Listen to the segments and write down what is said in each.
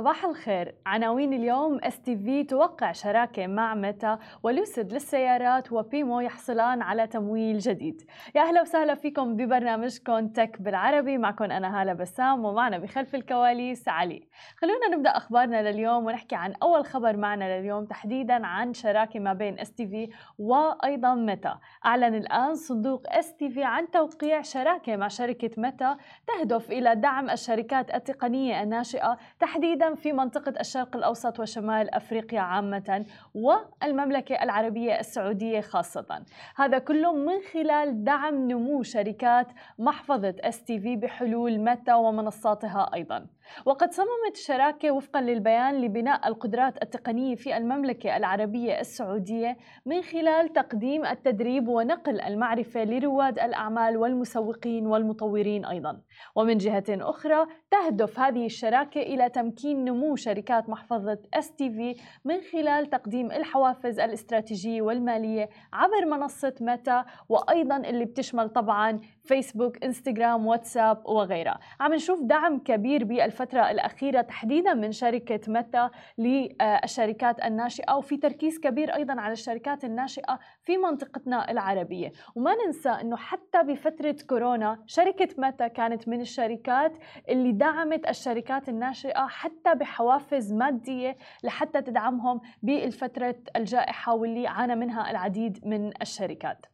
صباح الخير. عناوين اليوم اس تي في توقع شراكة مع ميتا ولوسيد للسيارات وبيمو يحصلان على تمويل جديد. يا أهلا وسهلا فيكم ببرنامجكم تك بالعربي. معكم أنا هالة بسام ومعنا بخلف الكواليس علي. خلونا نبدأ أخبارنا لليوم ونحكي عن أول خبر معنا لليوم تحديدا عن شراكة ما بين اس تي في وأيضا ميتا. أعلن الآن صندوق اس تي في عن توقيع شراكة مع شركة ميتا تهدف إلى دعم الشركات التقنية الناشئة تحديدا في منطقة الشرق الأوسط وشمال أفريقيا عامة والمملكة العربية السعودية خاصة. هذا كله من خلال دعم نمو شركات محفظة اس تي في بحلول متى ومنصاتها أيضا. وقد صممت الشراكة وفقا للبيان لبناء القدرات التقنية في المملكة العربية السعودية من خلال تقديم التدريب ونقل المعرفة لرواد الأعمال والمسوقين والمطورين أيضا. ومن جهة أخرى تهدف هذه الشراكة إلى تمكين نمو شركات محفظة اس تي في من خلال تقديم الحوافز الاستراتيجية والمالية عبر منصة ميتا وأيضا اللي بتشمل طبعا فيسبوك إنستغرام واتساب وغيرها. عم نشوف دعم كبير بالفترة الأخيرة تحديدا من شركة ميتا للشركات الناشئة وفي تركيز كبير أيضا على الشركات الناشئة في منطقتنا العربية. وما ننسى أنه حتى بفترة كورونا شركة ميتا كانت من الشركات اللي دعمت الشركات الناشئة حتى بحوافز مادية لحتى تدعمهم بالفترة الجائحة واللي عانى منها العديد من الشركات.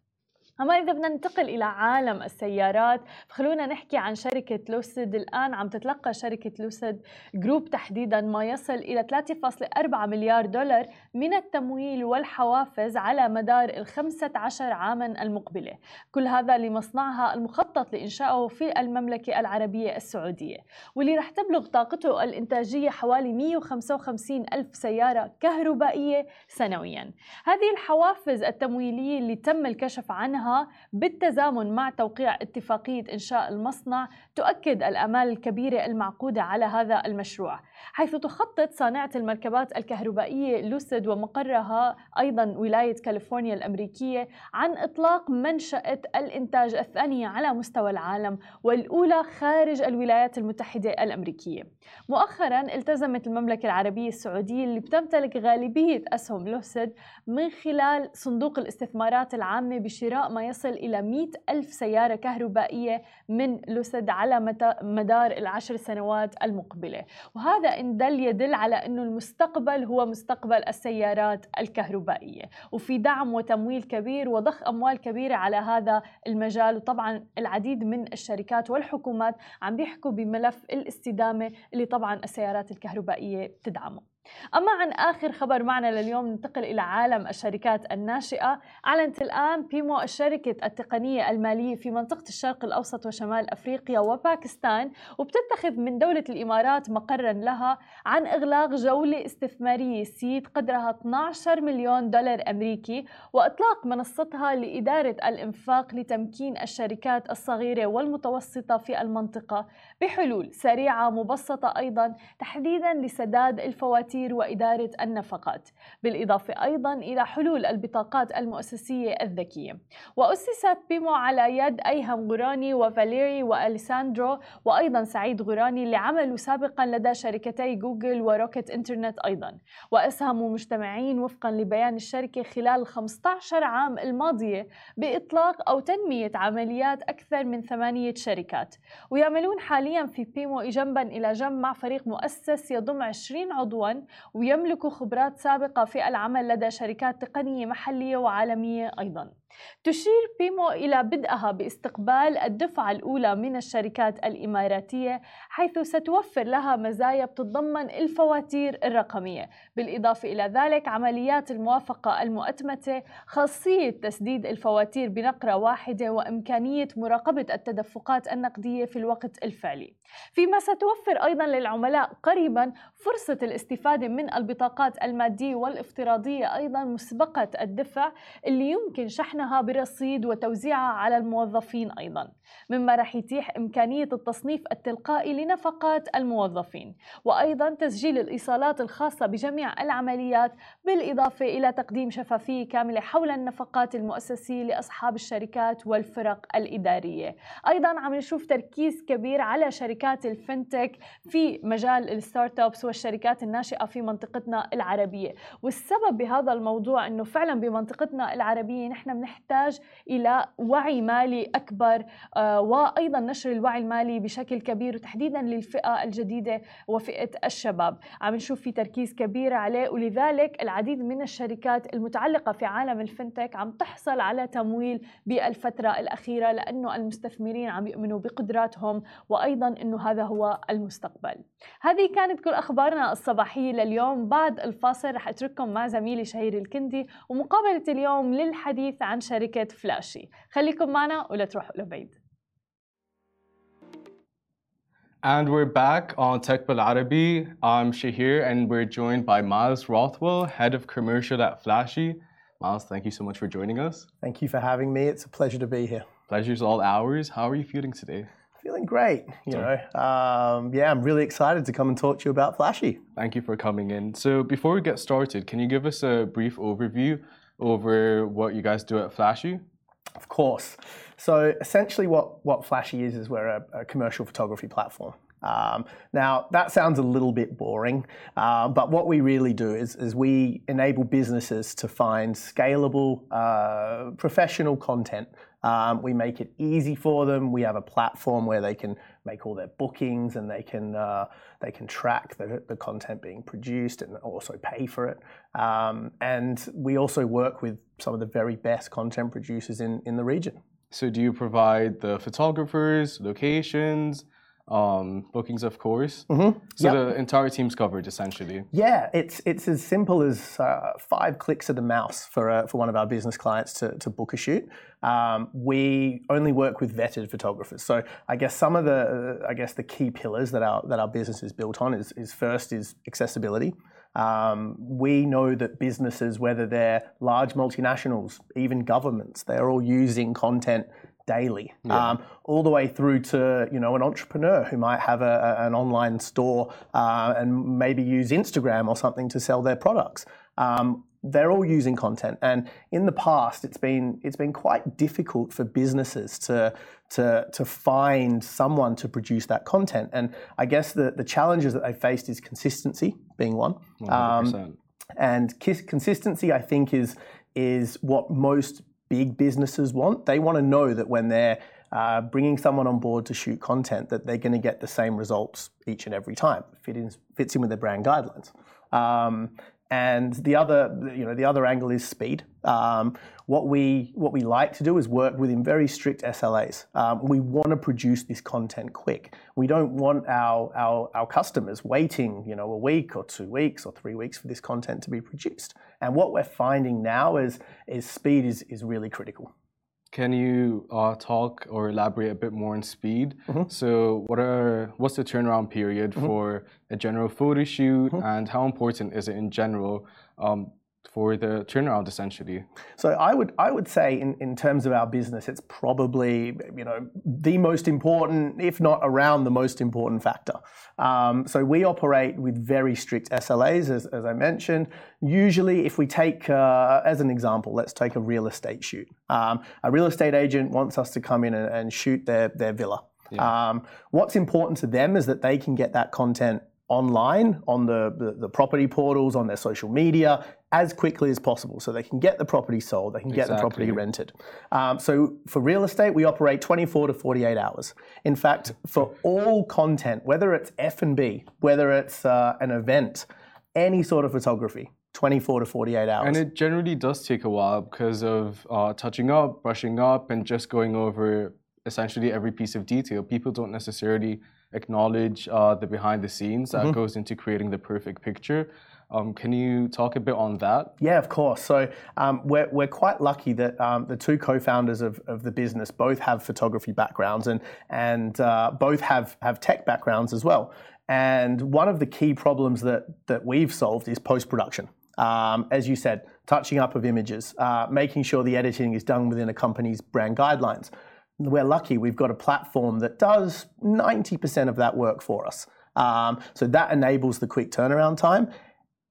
أما إذا بدنا ننتقل إلى عالم السيارات فخلونا نحكي عن شركة لوسيد. الآن عم تتلقى شركة لوسيد جروب تحديدا ما يصل إلى 3.4 مليار دولار من التمويل والحوافز على مدار ال 15 عاما المقبلة. كل هذا لمصنعها المخطط لإنشائه في المملكة العربية السعودية. واللي رح تبلغ طاقته الإنتاجية حوالي 155 ألف سيارة كهربائية سنويا. هذه الحوافز التمويلية اللي تم الكشف عنها أنها بالتزامن مع توقيع اتفاقية إنشاء المصنع تؤكد الآمال الكبيرة المعقودة على هذا المشروع حيث تخطط صانعة المركبات الكهربائية لوسيد ومقرها أيضا ولاية كاليفورنيا الأمريكية عن إطلاق منشأة الإنتاج الثانية على مستوى العالم والأولى خارج الولايات المتحدة الأمريكية. مؤخرا التزمت المملكة العربية السعودية اللي بتمتلك غالبية أسهم لوسيد من خلال صندوق الاستثمارات العامة بشراء ما يصل إلى 100 ألف سيارة كهربائية من لوسيد على مدار العشر سنوات المقبلة. وهذا إن دل يدل على أنه المستقبل هو مستقبل السيارات الكهربائية. وفي دعم وتمويل كبير وضخ أموال كبيرة على هذا المجال. وطبعا العديد من الشركات والحكومات عم بيحكوا بملف الاستدامة اللي طبعا السيارات الكهربائية بتدعمه أما عن آخر خبر معنا لليوم ننتقل إلى عالم الشركات الناشئة. أعلنت الآن بيمو الشركة التقنية المالية في منطقة الشرق الأوسط وشمال أفريقيا وباكستان وبتتخذ من دولة الإمارات مقرا لها عن إغلاق جولة استثمارية سيد قدرها 12 مليون دولار أمريكي وإطلاق منصتها لإدارة الإنفاق لتمكين الشركات الصغيرة والمتوسطة في المنطقة. بحلول سريعة مبسطة أيضا تحديدا لسداد الفواتير وإدارة النفقات بالإضافة أيضا إلى حلول البطاقات المؤسسية الذكية. وأسست بيمو على يد أيهم غوراني وفاليري وأليساندرو وأيضا سعيد غوراني اللي عملوا سابقا لدى شركتي جوجل وروكت إنترنت أيضا. وأسهموا مجتمعين وفقا لبيان الشركة خلال 15 عام الماضية بإطلاق أو تنمية عمليات أكثر من ثمانية شركات. ويعملون حاليا في بيمو جنبا إلى جنب مع فريق مؤسس يضم 20 عضوا ويملك خبرات سابقة في العمل لدى شركات تقنية محلية وعالمية أيضاً. تشير بيمو إلى بدءها باستقبال الدفعة الأولى من الشركات الإماراتية حيث ستوفر لها مزايا بتتضمن الفواتير الرقمية. بالإضافة إلى ذلك عمليات الموافقة المؤتمتة خاصية تسديد الفواتير بنقرة واحدة وإمكانية مراقبة التدفقات النقدية في الوقت الفعلي. فيما ستوفر أيضا للعملاء قريبا فرصة الاستفادة من البطاقات المادية والافتراضية أيضا مسبقة الدفع اللي يمكن شحنها برصيد وتوزيعها على الموظفين أيضا مما راح يتيح إمكانية التصنيف التلقائي لنفقات الموظفين وأيضا تسجيل الإيصالات الخاصة بجميع العمليات بالإضافة إلى تقديم شفافية كاملة حول النفقات المؤسسية لأصحاب الشركات والفرق الإدارية. أيضا عم نشوف تركيز كبير على شركات الفنتك في مجال الستارت ابس والشركات الناشئة في منطقتنا العربية. والسبب بهذا الموضوع أنه فعلا بمنطقتنا العربية نحن بنحتاج إلى وعي مالي أكبر آه، وأيضا نشر الوعي المالي بشكل كبير وتحديدا للفئة الجديدة وفئة الشباب. عم نشوف في تركيز كبير عليه ولذلك العديد من الشركات المتعلقة في عالم الفنتك عم تحصل على تمويل بالفترة الأخيرة لأنه المستثمرين عم يؤمنوا بقدراتهم وأيضا أنه هذا هو المستقبل هذه كانت كل أخبارنا الصباحية لليوم بعد الفاصل رح أترككم مع زميلي شهير الكندي ومقابلة اليوم للحديث عن شركة فلاشي خليكم معنا ولا تروحوا لبعيد And we're back on Tech Arabi. I'm Shahir and we're joined by Miles Rothwell, Head of Commercial at Flashy. Miles, thank you so much for joining us. Thank you for having me. It's a pleasure to be here. Pleasure's all ours. How are you feeling today? Feeling great. You know, um, yeah, I'm really excited to come and talk to you about Flashy. Thank you for coming in. So before we get started, can you give us a brief overview over what you guys do at Flashy? Of course. So essentially, what what Flashy is is we're a, a commercial photography platform. Um, now that sounds a little bit boring, uh, but what we really do is, is we enable businesses to find scalable, uh, professional content. Um, we make it easy for them. We have a platform where they can make all their bookings and they can uh, they can track the, the content being produced and also pay for it. Um, and we also work with some of the very best content producers in, in the region. So do you provide the photographers, locations, um, bookings, of course? Mm-hmm. So Yep. the entire team's covered essentially. Yeah, it's it's as simple as uh, five clicks of the mouse for uh, for one of our business clients to, to book a shoot. Um, we only work with vetted photographers. So I guess some of the uh, I guess the key pillars that our that our business is built on is is first is accessibility. Um, we know that businesses, whether they're large multinationals, even governments, they're all using content daily, um, all the way through to you know an entrepreneur who might have a, an online store uh, and maybe use Instagram or something to sell their products. Um, they're all using content, and in the past, it's been it's been quite difficult for businesses to to to find someone to produce that content. And I guess the the challenges that they faced is consistency being one. Um, 100%. and consistency, I think, is is what most big businesses want. They want to know that when they're uh, bringing someone on board to shoot content, that they're going to get the same results each and every time. In, fits in with their brand guidelines. Um, and the other, you know, the other angle is speed. Um, what we what we like to do is work within very strict SLAs. Um, we want to produce this content quick. We don't want our, our our customers waiting, you know, a week or two weeks or three weeks for this content to be produced. And what we're finding now is is speed is is really critical. Can you uh, talk or elaborate a bit more on speed? So, what are what's the turnaround period for a general photo shoot, and how important is it in general? Um, for the turnaround essentially? So I would I would say in, in terms of our business, it's probably you know the most important, if not around the most important factor. Um, so we operate with very strict SLAs, as, as I mentioned. Usually, if we take uh, as an example, let's take a real estate shoot. Um, a real estate agent wants us to come in and, and shoot their their villa. Um, what's important to them is that they can get that content online on the, the, the property portals, on their social media, as quickly as possible so they can get the property sold, they can get the property rented. Um, so for real estate, we operate 24 to 48 hours. In fact, for all content, whether it's F&B, whether it's uh, an event, any sort of photography, 24 to 48 hours. And it generally does take a while because of uh, touching up, brushing up, and just going over essentially every piece of detail. People don't necessarily acknowledge uh, the behind the scenes that mm-hmm. goes into creating the perfect picture. Um, can you talk a bit on that? Yeah, of course. So um, we're, we're quite lucky that um, the two co-founders of, of the business both have photography backgrounds and and uh, both have have tech backgrounds as well. And one of the key problems that that we've solved is post production. Um, as you said, touching up of images, uh, making sure the editing is done within a company's brand guidelines. We're lucky we've got a platform that does 90% of that work for us. Um, so that enables the quick turnaround time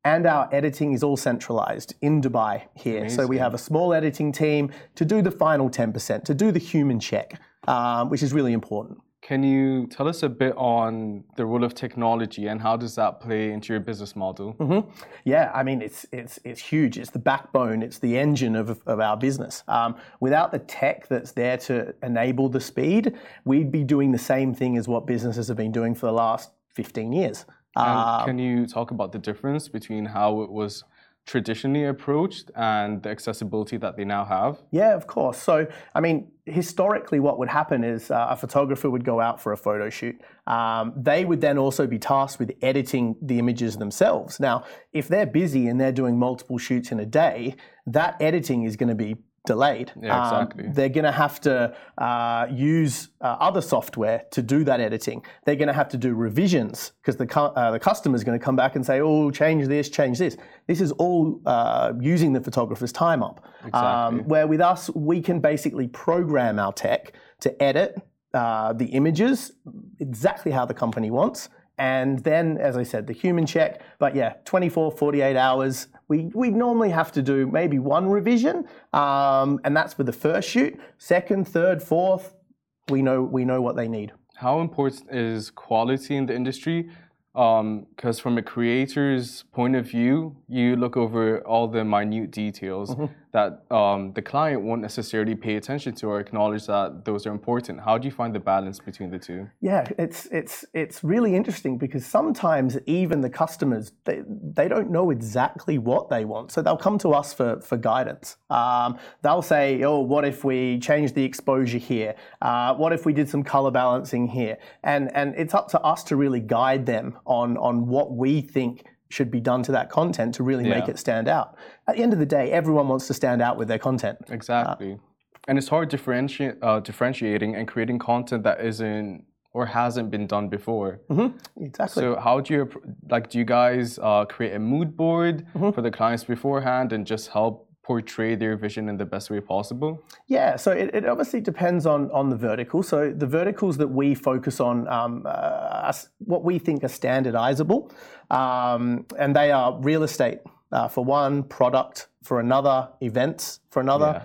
and our editing is all centralized in Dubai here. Amazing. So we have a small editing team to do the final 10%, to do the human check, um, which is really important. Can you tell us a bit on the role of technology and how does that play into your business model? Mm-hmm. Yeah, I mean it's it's it's huge. It's the backbone. It's the engine of of our business. Um, without the tech that's there to enable the speed, we'd be doing the same thing as what businesses have been doing for the last 15 years. Um, can you talk about the difference between how it was traditionally approached and the accessibility that they now have? Yeah, of course. So, I mean, historically, what would happen is uh, a photographer would go out for a photo shoot. Um, they would then also be tasked with editing the images themselves. Now, if they're busy and they're doing multiple shoots in a day, that editing is going to be delayed. Yeah, exactly. Um, they're going to have to uh, use uh, other software to do that editing. They're going to have to do revisions because the, cu- uh, the customer is going to come back and say, oh, change this, change this. This is all uh, using the photographer's time up. Exactly. Um, where with us, we can basically program our tech to edit uh, the images exactly how the company wants and then, as I said, the human check. But yeah, 24, 48 hours. We, we normally have to do maybe one revision, um, and that's for the first shoot. Second, third, fourth, we know, we know what they need. How important is quality in the industry? because um, from a creator's point of view, you look over all the minute details mm-hmm. That um, the client won't necessarily pay attention to or acknowledge that those are important. How do you find the balance between the two? Yeah, it's it's it's really interesting because sometimes even the customers they, they don't know exactly what they want, so they'll come to us for for guidance. Um, they'll say, "Oh, what if we change the exposure here? Uh, what if we did some color balancing here?" And and it's up to us to really guide them on, on what we think should be done to that content to really yeah. make it stand out. At the end of the day, everyone wants to stand out with their content. Exactly. Uh, and it's hard differenti- uh, differentiating and creating content that isn't or hasn't been done before. Mm-hmm. Exactly. So how do you like? Do you guys uh, create a mood board mm-hmm. for the clients beforehand and just help portray their vision in the best way possible? Yeah, so it, it obviously depends on, on the vertical. So the verticals that we focus on, um, uh, what we think are standardizable, um, and they are real estate uh, for one, product for another, events for another,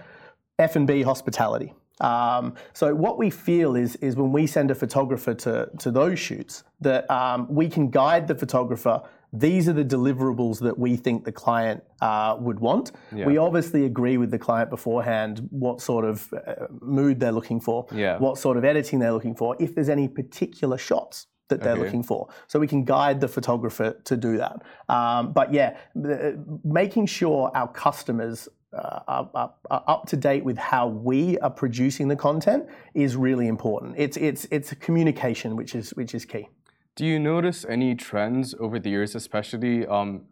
yeah. F&B hospitality. Um, so what we feel is is when we send a photographer to to those shoots that um, we can guide the photographer these are the deliverables that we think the client uh, would want. Yeah. We obviously agree with the client beforehand what sort of uh, mood they're looking for, yeah. what sort of editing they're looking for, if there's any particular shots that they're okay. looking for. So we can guide the photographer to do that. Um, but yeah, the, making sure our customers uh, are, are, are, up to date with how we are producing the content is really important. It's it's it's a communication which is which is key. Do you notice any trends over the years, especially um,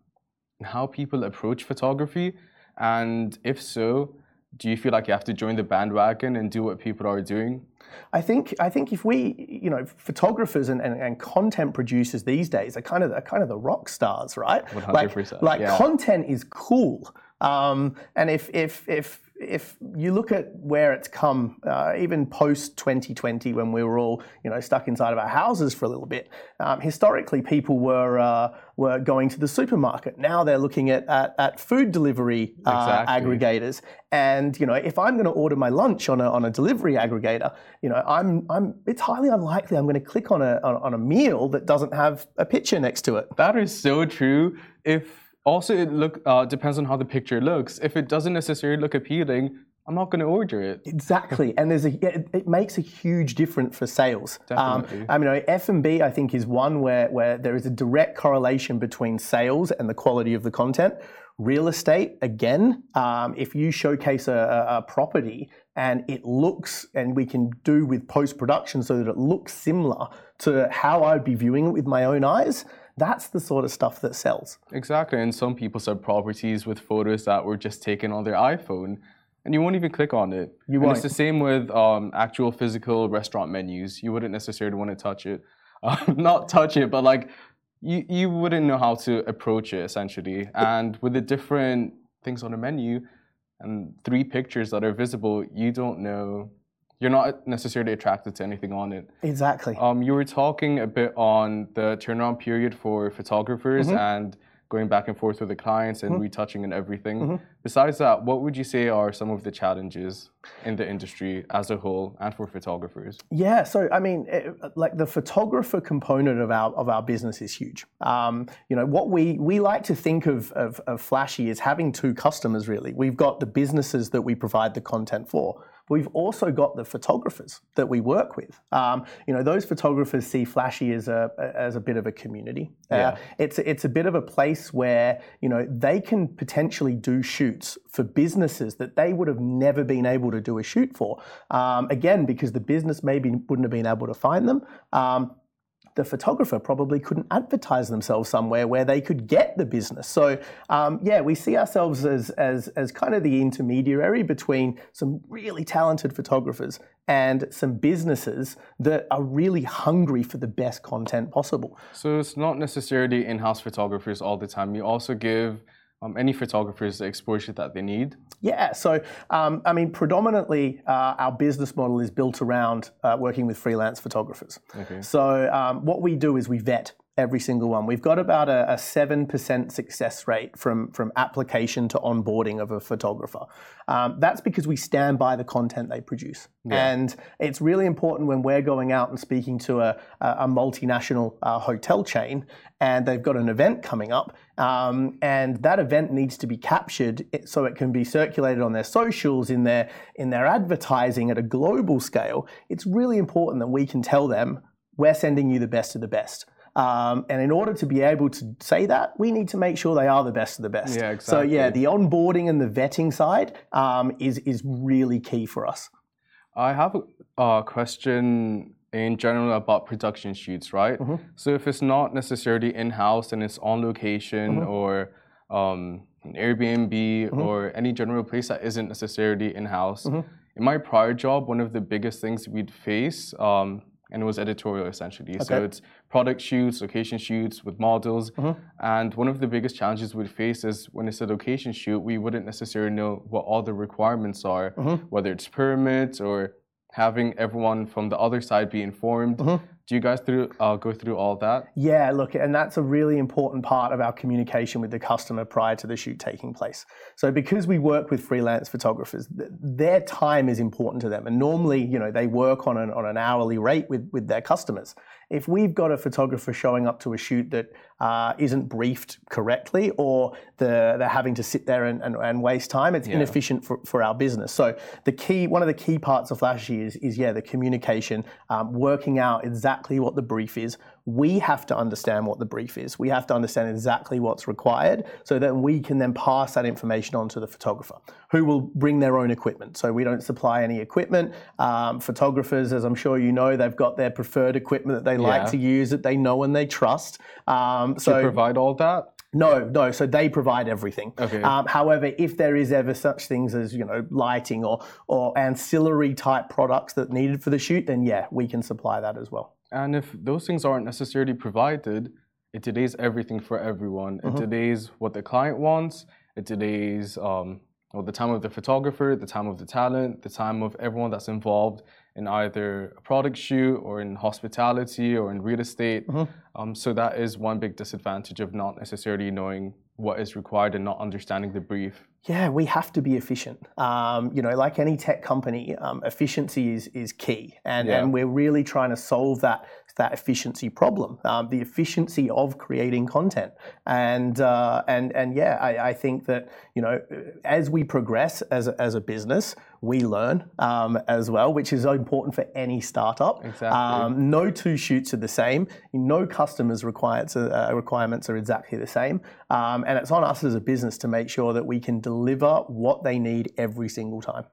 how people approach photography? And if so, do you feel like you have to join the bandwagon and do what people are doing? I think I think if we, you know, photographers and, and, and content producers these days are kind of are kind of the rock stars, right? 100%, like like yeah. content is cool. Um, and if if if if you look at where it's come, uh, even post 2020, when we were all you know stuck inside of our houses for a little bit, um, historically people were uh, were going to the supermarket. Now they're looking at at, at food delivery uh, exactly. aggregators. And you know, if I'm going to order my lunch on a on a delivery aggregator, you know, I'm I'm it's highly unlikely I'm going to click on a on, on a meal that doesn't have a picture next to it. That is so true. If also, it look uh, depends on how the picture looks. If it doesn't necessarily look appealing, I'm not going to order it. Exactly, and there's a it, it, makes a huge difference for sales. Um, Definitely. Um, I mean, F and B I think is one where where there is a direct correlation between sales and the quality of the content. Real estate, again, um, if you showcase a, a, property and it looks, and we can do with post production so that it looks similar to how I'd be viewing it with my own eyes, that's the sort of stuff that sells. Exactly. And some people sell properties with photos that were just taken on their iPhone and you won't even click on it. You won't. And it's the same with um, actual physical restaurant menus. You wouldn't necessarily want to touch it. Uh, not touch it, but like you, you wouldn't know how to approach it essentially. And with the different things on the menu and three pictures that are visible, you don't know you're not necessarily attracted to anything on it. Exactly. Um, you were talking a bit on the turnaround period for photographers mm-hmm. and going back and forth with the clients and mm-hmm. retouching and everything. Mm-hmm. Besides that, what would you say are some of the challenges in the industry as a whole and for photographers? Yeah, so I mean, it, like the photographer component of our of our business is huge. Um, you know, what we we like to think of, of of Flashy is having two customers. Really, we've got the businesses that we provide the content for we've also got the photographers that we work with. Um, you know, those photographers see Flashy as a as a bit of a community. Uh, yeah. Uh, it's it's a bit of a place where you know they can potentially do shoots for businesses that they would have never been able to do a shoot for. Um, again, because the business maybe wouldn't have been able to find them. Um, the photographer probably couldn't advertise themselves somewhere where they could get the business. So um, yeah, we see ourselves as, as, as kind of the intermediary between some really talented photographers and some businesses that are really hungry for the best content possible. So it's not necessarily in-house photographers all the time. You also give um, any photographers the exposure that they need? Yeah, so um, I mean, predominantly uh, our business model is built around uh, working with freelance photographers. Okay. So um, what we do is we vet every single one. We've got about a, a 7% success rate from, from application to onboarding of a photographer. Um, that's because we stand by the content they produce. Yeah. And it's really important when we're going out and speaking to a, a multinational uh, hotel chain and they've got an event coming up um, and that event needs to be captured so it can be circulated on their socials, in their, in their advertising at a global scale. It's really important that we can tell them, we're sending you the best of the best. Um, and in order to be able to say that, we need to make sure they are the best of the best. Yeah, exactly. So yeah, the onboarding and the vetting side um, is is really key for us. I have a question in general about production shoots, right? Mm-hmm. So if it's not necessarily in house and it's on location mm-hmm. or um, an Airbnb mm-hmm. or any general place that isn't necessarily in house. Mm-hmm. In my prior job, one of the biggest things we'd face um, and it was editorial essentially. Okay. So it's product shoots, location shoots with models. Mm-hmm. And one of the biggest challenges we'd face is when it's a location shoot, we wouldn't necessarily know what all the requirements are, mm-hmm. whether it's permits or having everyone from the other side be informed. Mm-hmm. Do you guys through, uh, go through all that? Yeah, look, and that's a really important part of our communication with the customer prior to the shoot taking place. So because we work with freelance photographers, their time is important to them, and normally, you know, they work on an on an hourly rate with with their customers. If we've got a photographer showing up to a shoot that uh, not briefed correctly, or the, they're having to sit there and, and, and waste time, it's yeah. inefficient for, for our business. So the key, one of the key parts of Flashy is, is yeah, the communication, um, working out exactly what the brief is, we have to understand what the brief is. We have to understand exactly what's required so that we can then pass that information on to the photographer who will bring their own equipment. So we don't supply any equipment. Um, photographers, as I'm sure you know, they've got their preferred equipment that they yeah. like to use that they know and they trust. Um, so provide all that? No, no. So they provide everything. Okay. Um, however, if there is ever such things as you know lighting or or ancillary type products that needed for the shoot, then yeah, we can supply that as well. And if those things aren't necessarily provided, it today's everything for everyone. Mm-hmm. It today's what the client wants. It today's um, well, the time of the photographer, the time of the talent, the time of everyone that's involved in either a product shoot or in hospitality or in real estate. Mm-hmm. Um, so that is one big disadvantage of not necessarily knowing what is required and not understanding the brief. Yeah, we have to be efficient. Um, you know, like any tech company, um, efficiency is is key, and Yeah. and we're really trying to solve that that efficiency problem, um, the efficiency of creating content, and uh, and and yeah, I, I think that you know, as we progress as a, as a business, we learn um, as well, which is important for any startup. Exactly. Um, no two shoots are the same. No customers' requirements are, uh, requirements are exactly the same. Um, and it's on us as a business to make sure that we can deliver what they need every single time.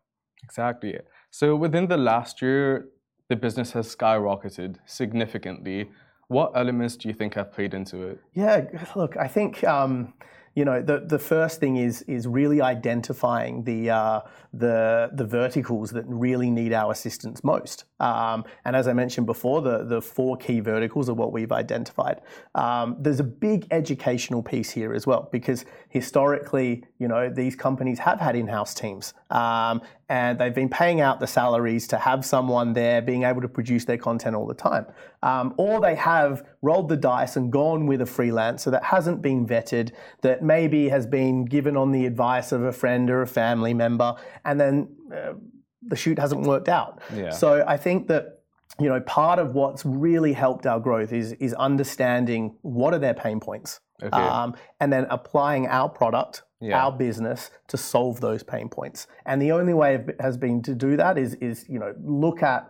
Exactly. So within the last year, the business has skyrocketed significantly. What elements do you think have played into it? Yeah, look, I think um, you know the the first thing is is really identifying the uh, the the verticals that really need our assistance most. Um, and as I mentioned before, the the four key verticals are what we've identified. Um, there's a big educational piece here as well because historically, you know, these companies have had in-house teams. Um, and they've been paying out the salaries to have someone there being able to produce their content all the time. Um, or they have rolled the dice and gone with a freelancer that hasn't been vetted, that maybe has been given on the advice of a friend or a family member, and then uh, the shoot hasn't worked out. Yeah. So I think that you know part of what's really helped our growth is is understanding what are their pain points, Okay. um, and then applying our product Yeah. our business to solve those pain points. And the only way has been to do that is, is you know, look at,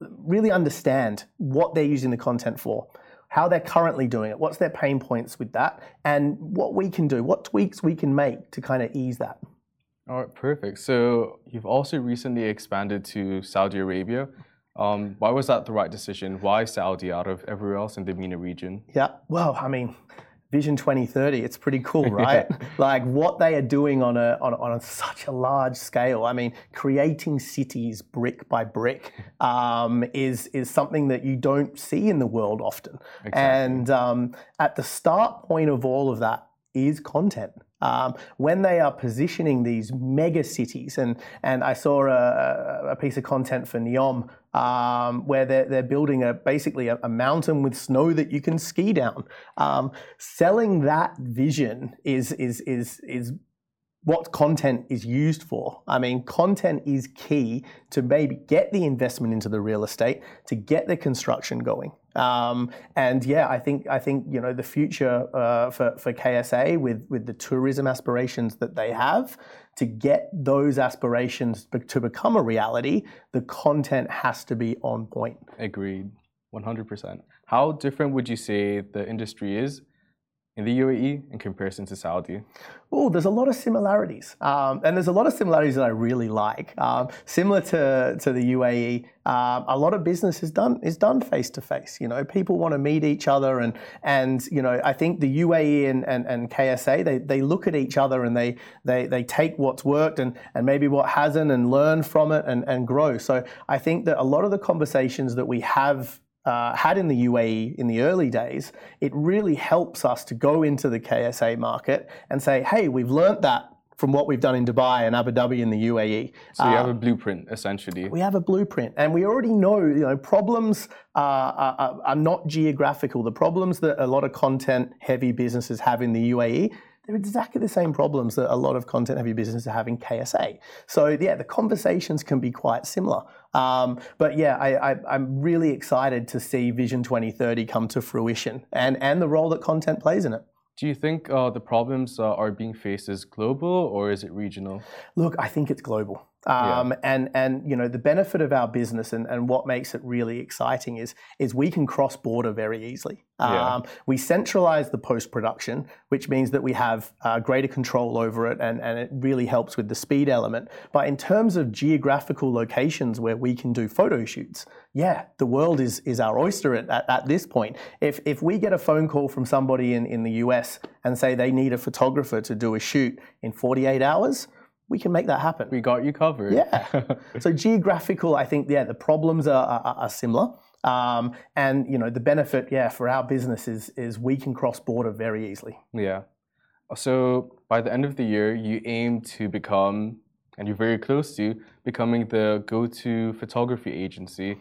really understand what they're using the content for, how they're currently doing it, what's their pain points with that, and what we can do, what tweaks we can make to kind of ease that. All right, perfect. So you've also recently expanded to Saudi Arabia. Um, why was that the right decision? Why Saudi out of everywhere else in the MENA region? Yeah. Well, I mean, Vision 2030, it's pretty cool, right? Like what they are doing on a, on, on a, such a large scale. I mean, creating cities brick by brick um, is, is something that you don't see in the world often. And um, at the start point of all of that is content. Um, when they are positioning these mega cities, and, and I saw a, a piece of content for Neom um, where they're, they're building a basically a, a mountain with snow that you can ski down. Um, selling that vision is is is is what content is used for. I mean, content is key to maybe get the investment into the real estate, to get the construction going. Um, and yeah, I think I think you know the future uh, for for KSA with with the tourism aspirations that they have to get those aspirations to become a reality, the content has to be on point. Agreed, 100%. How different would you say the industry is in the UAE in comparison to Saudi? Oh, there's a lot of similarities, um, and there's a lot of similarities that I really like. Um, similar to, to the UAE, um, a lot of business is done is done face to face. You know, people want to meet each other, and and you know, I think the UAE and, and, and KSA they, they look at each other and they they they take what's worked and and maybe what hasn't and learn from it and and grow. So I think that a lot of the conversations that we have uh, had in the UAE in the early days, it really helps us to go into the KSA market and say, hey, we've learnt that from what we've done in Dubai and Abu Dhabi in the UAE. So you have a blueprint essentially. We have a blueprint, and we already know, you know, problems are, are, are not geographical. The problems that a lot of content-heavy businesses have in the UAE, they're exactly the same problems that a lot of content-heavy businesses have in KSA. So yeah, the conversations can be quite similar. Um, but yeah, I, I, I'm really excited to see Vision 2030 come to fruition, and and the role that content plays in it. Do you think uh, the problems uh, are being faced as global or is it regional? Look, I think it's global. Um, and and you know the benefit of our business and, and what makes it really exciting is is we can cross border very easily. Um, Yeah. We centralize the post production, which means that we have uh, greater control over it, and, and it really helps with the speed element. But in terms of geographical locations where we can do photo shoots, yeah, the world is is our oyster at, at, at this point. If if we get a phone call from somebody in, in the US and say they need a photographer to do a shoot in 48 hours, we can make that happen. We got you covered. Yeah. so geographical, I think, yeah, the problems are, are, are similar. Um, and you know the benefit, yeah, for our business is is we can cross border very easily. Yeah. So by the end of the year, you aim to become, and you're very close to becoming the go-to photography agency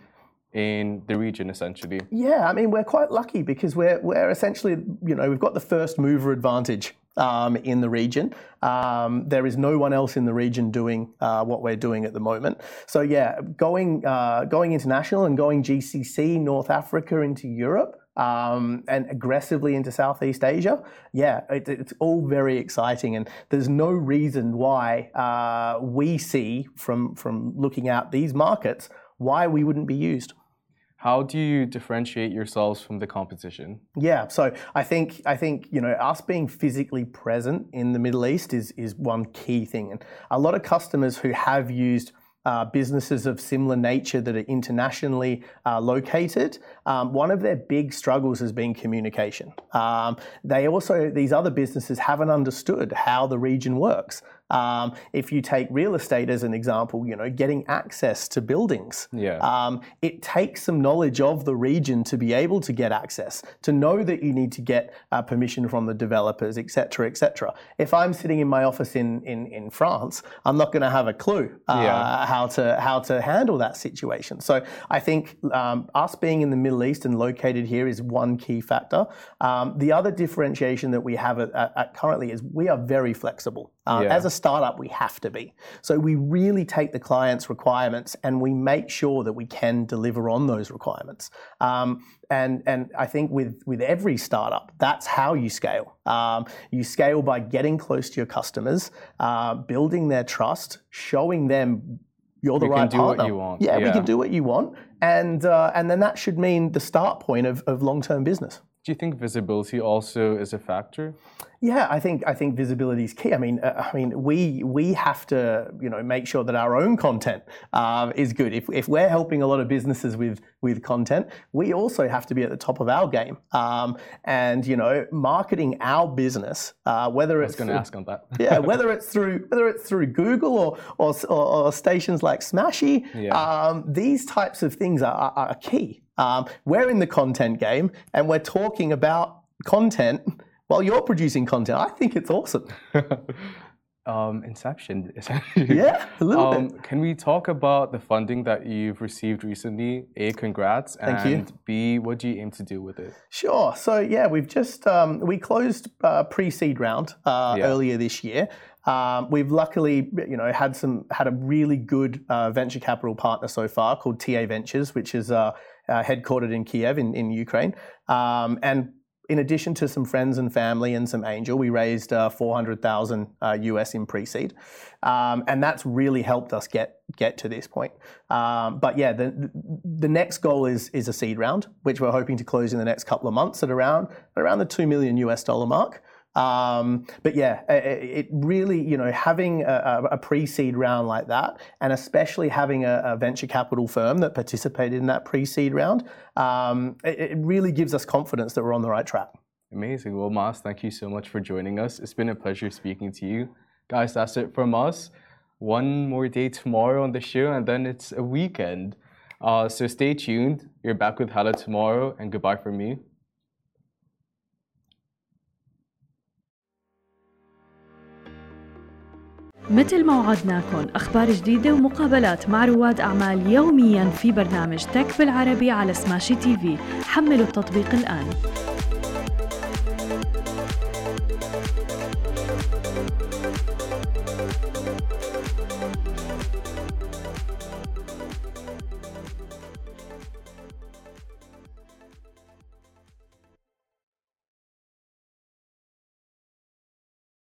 in the region, essentially. Yeah, I mean we're quite lucky because we're we're essentially you know we've got the first mover advantage um, in the region. Um, there is no one else in the region doing uh, what we're doing at the moment. So yeah, going uh, going international and going GCC, North Africa into Europe. Um, and aggressively into Southeast Asia, yeah, it, it's all very exciting, and there's no reason why uh, we see from from looking at these markets why we wouldn't be used. How do you differentiate yourselves from the competition? Yeah, so I think I think you know us being physically present in the Middle East is is one key thing, and a lot of customers who have used uh, businesses of similar nature that are internationally uh, located, um, one of their big struggles has been communication. Um, they also, these other businesses haven't understood how the region works. Um, if you take real estate as an example, you know, getting access to buildings, yeah. um, it takes some knowledge of the region to be able to get access, to know that you need to get uh, permission from the developers, etc., etc. If I'm sitting in my office in in, in France, I'm not going to have a clue uh, yeah. how to how to handle that situation. So I think um, us being in the Middle East and located here is one key factor. Um, the other differentiation that we have at, at, at currently is we are very flexible. Uh, yeah. As a startup, we have to be. So we really take the client's requirements and we make sure that we can deliver on those requirements. Um, and and I think with with every startup, that's how you scale. Um, you scale by getting close to your customers, uh, building their trust, showing them you're the we right can do partner. What you want. Yeah, yeah, we can do what you want, and uh, and then that should mean the start point of, of long term business. Do you think visibility also is a factor? Yeah, I think I think visibility is key. I mean, uh, I mean, we we have to you know make sure that our own content uh, is good. If, if we're helping a lot of businesses with with content, we also have to be at the top of our game. Um, and you know, marketing our business, uh, whether it's going to ask on that. yeah, whether it's through whether it's through Google or or, or, or stations like Smashi, yeah. um, these types of things are, are, are key. Um, we're in the content game and we're talking about content while you're producing content. I think it's awesome. um, Inception, essentially. Yeah, a little um, bit. Can we talk about the funding that you've received recently? A, congrats. Thank and you. B, what do you aim to do with it? Sure. So yeah, we've just um, we closed uh, pre-seed round uh, yeah. earlier this year. Um, we've luckily, you know, had some had a really good uh, venture capital partner so far called TA Ventures, which is uh, uh, headquartered in Kiev in, in Ukraine. Um, and in addition to some friends and family and some angel, we raised uh, 400,000 uh, US in pre-seed, um, and that's really helped us get get to this point. Um, but yeah, the the next goal is is a seed round, which we're hoping to close in the next couple of months at around around the two million US dollar mark. Um, but yeah, it, really, you know, having a, a, pre-seed round like that, and especially having a, a venture capital firm that participated in that pre-seed round, um, it, it, really gives us confidence that we're on the right track. Amazing. Well, Mas, thank you so much for joining us. It's been a pleasure speaking to you. Guys, that's it from us. One more day tomorrow on the show, and then it's a weekend. Uh, so stay tuned. You're back with Hala tomorrow, and goodbye from me. مثل ما وعدناكم أخبار جديدة ومقابلات مع رواد أعمال يوميا في برنامج تك بالعربي على سماشي تي في. حملوا التطبيق الآن.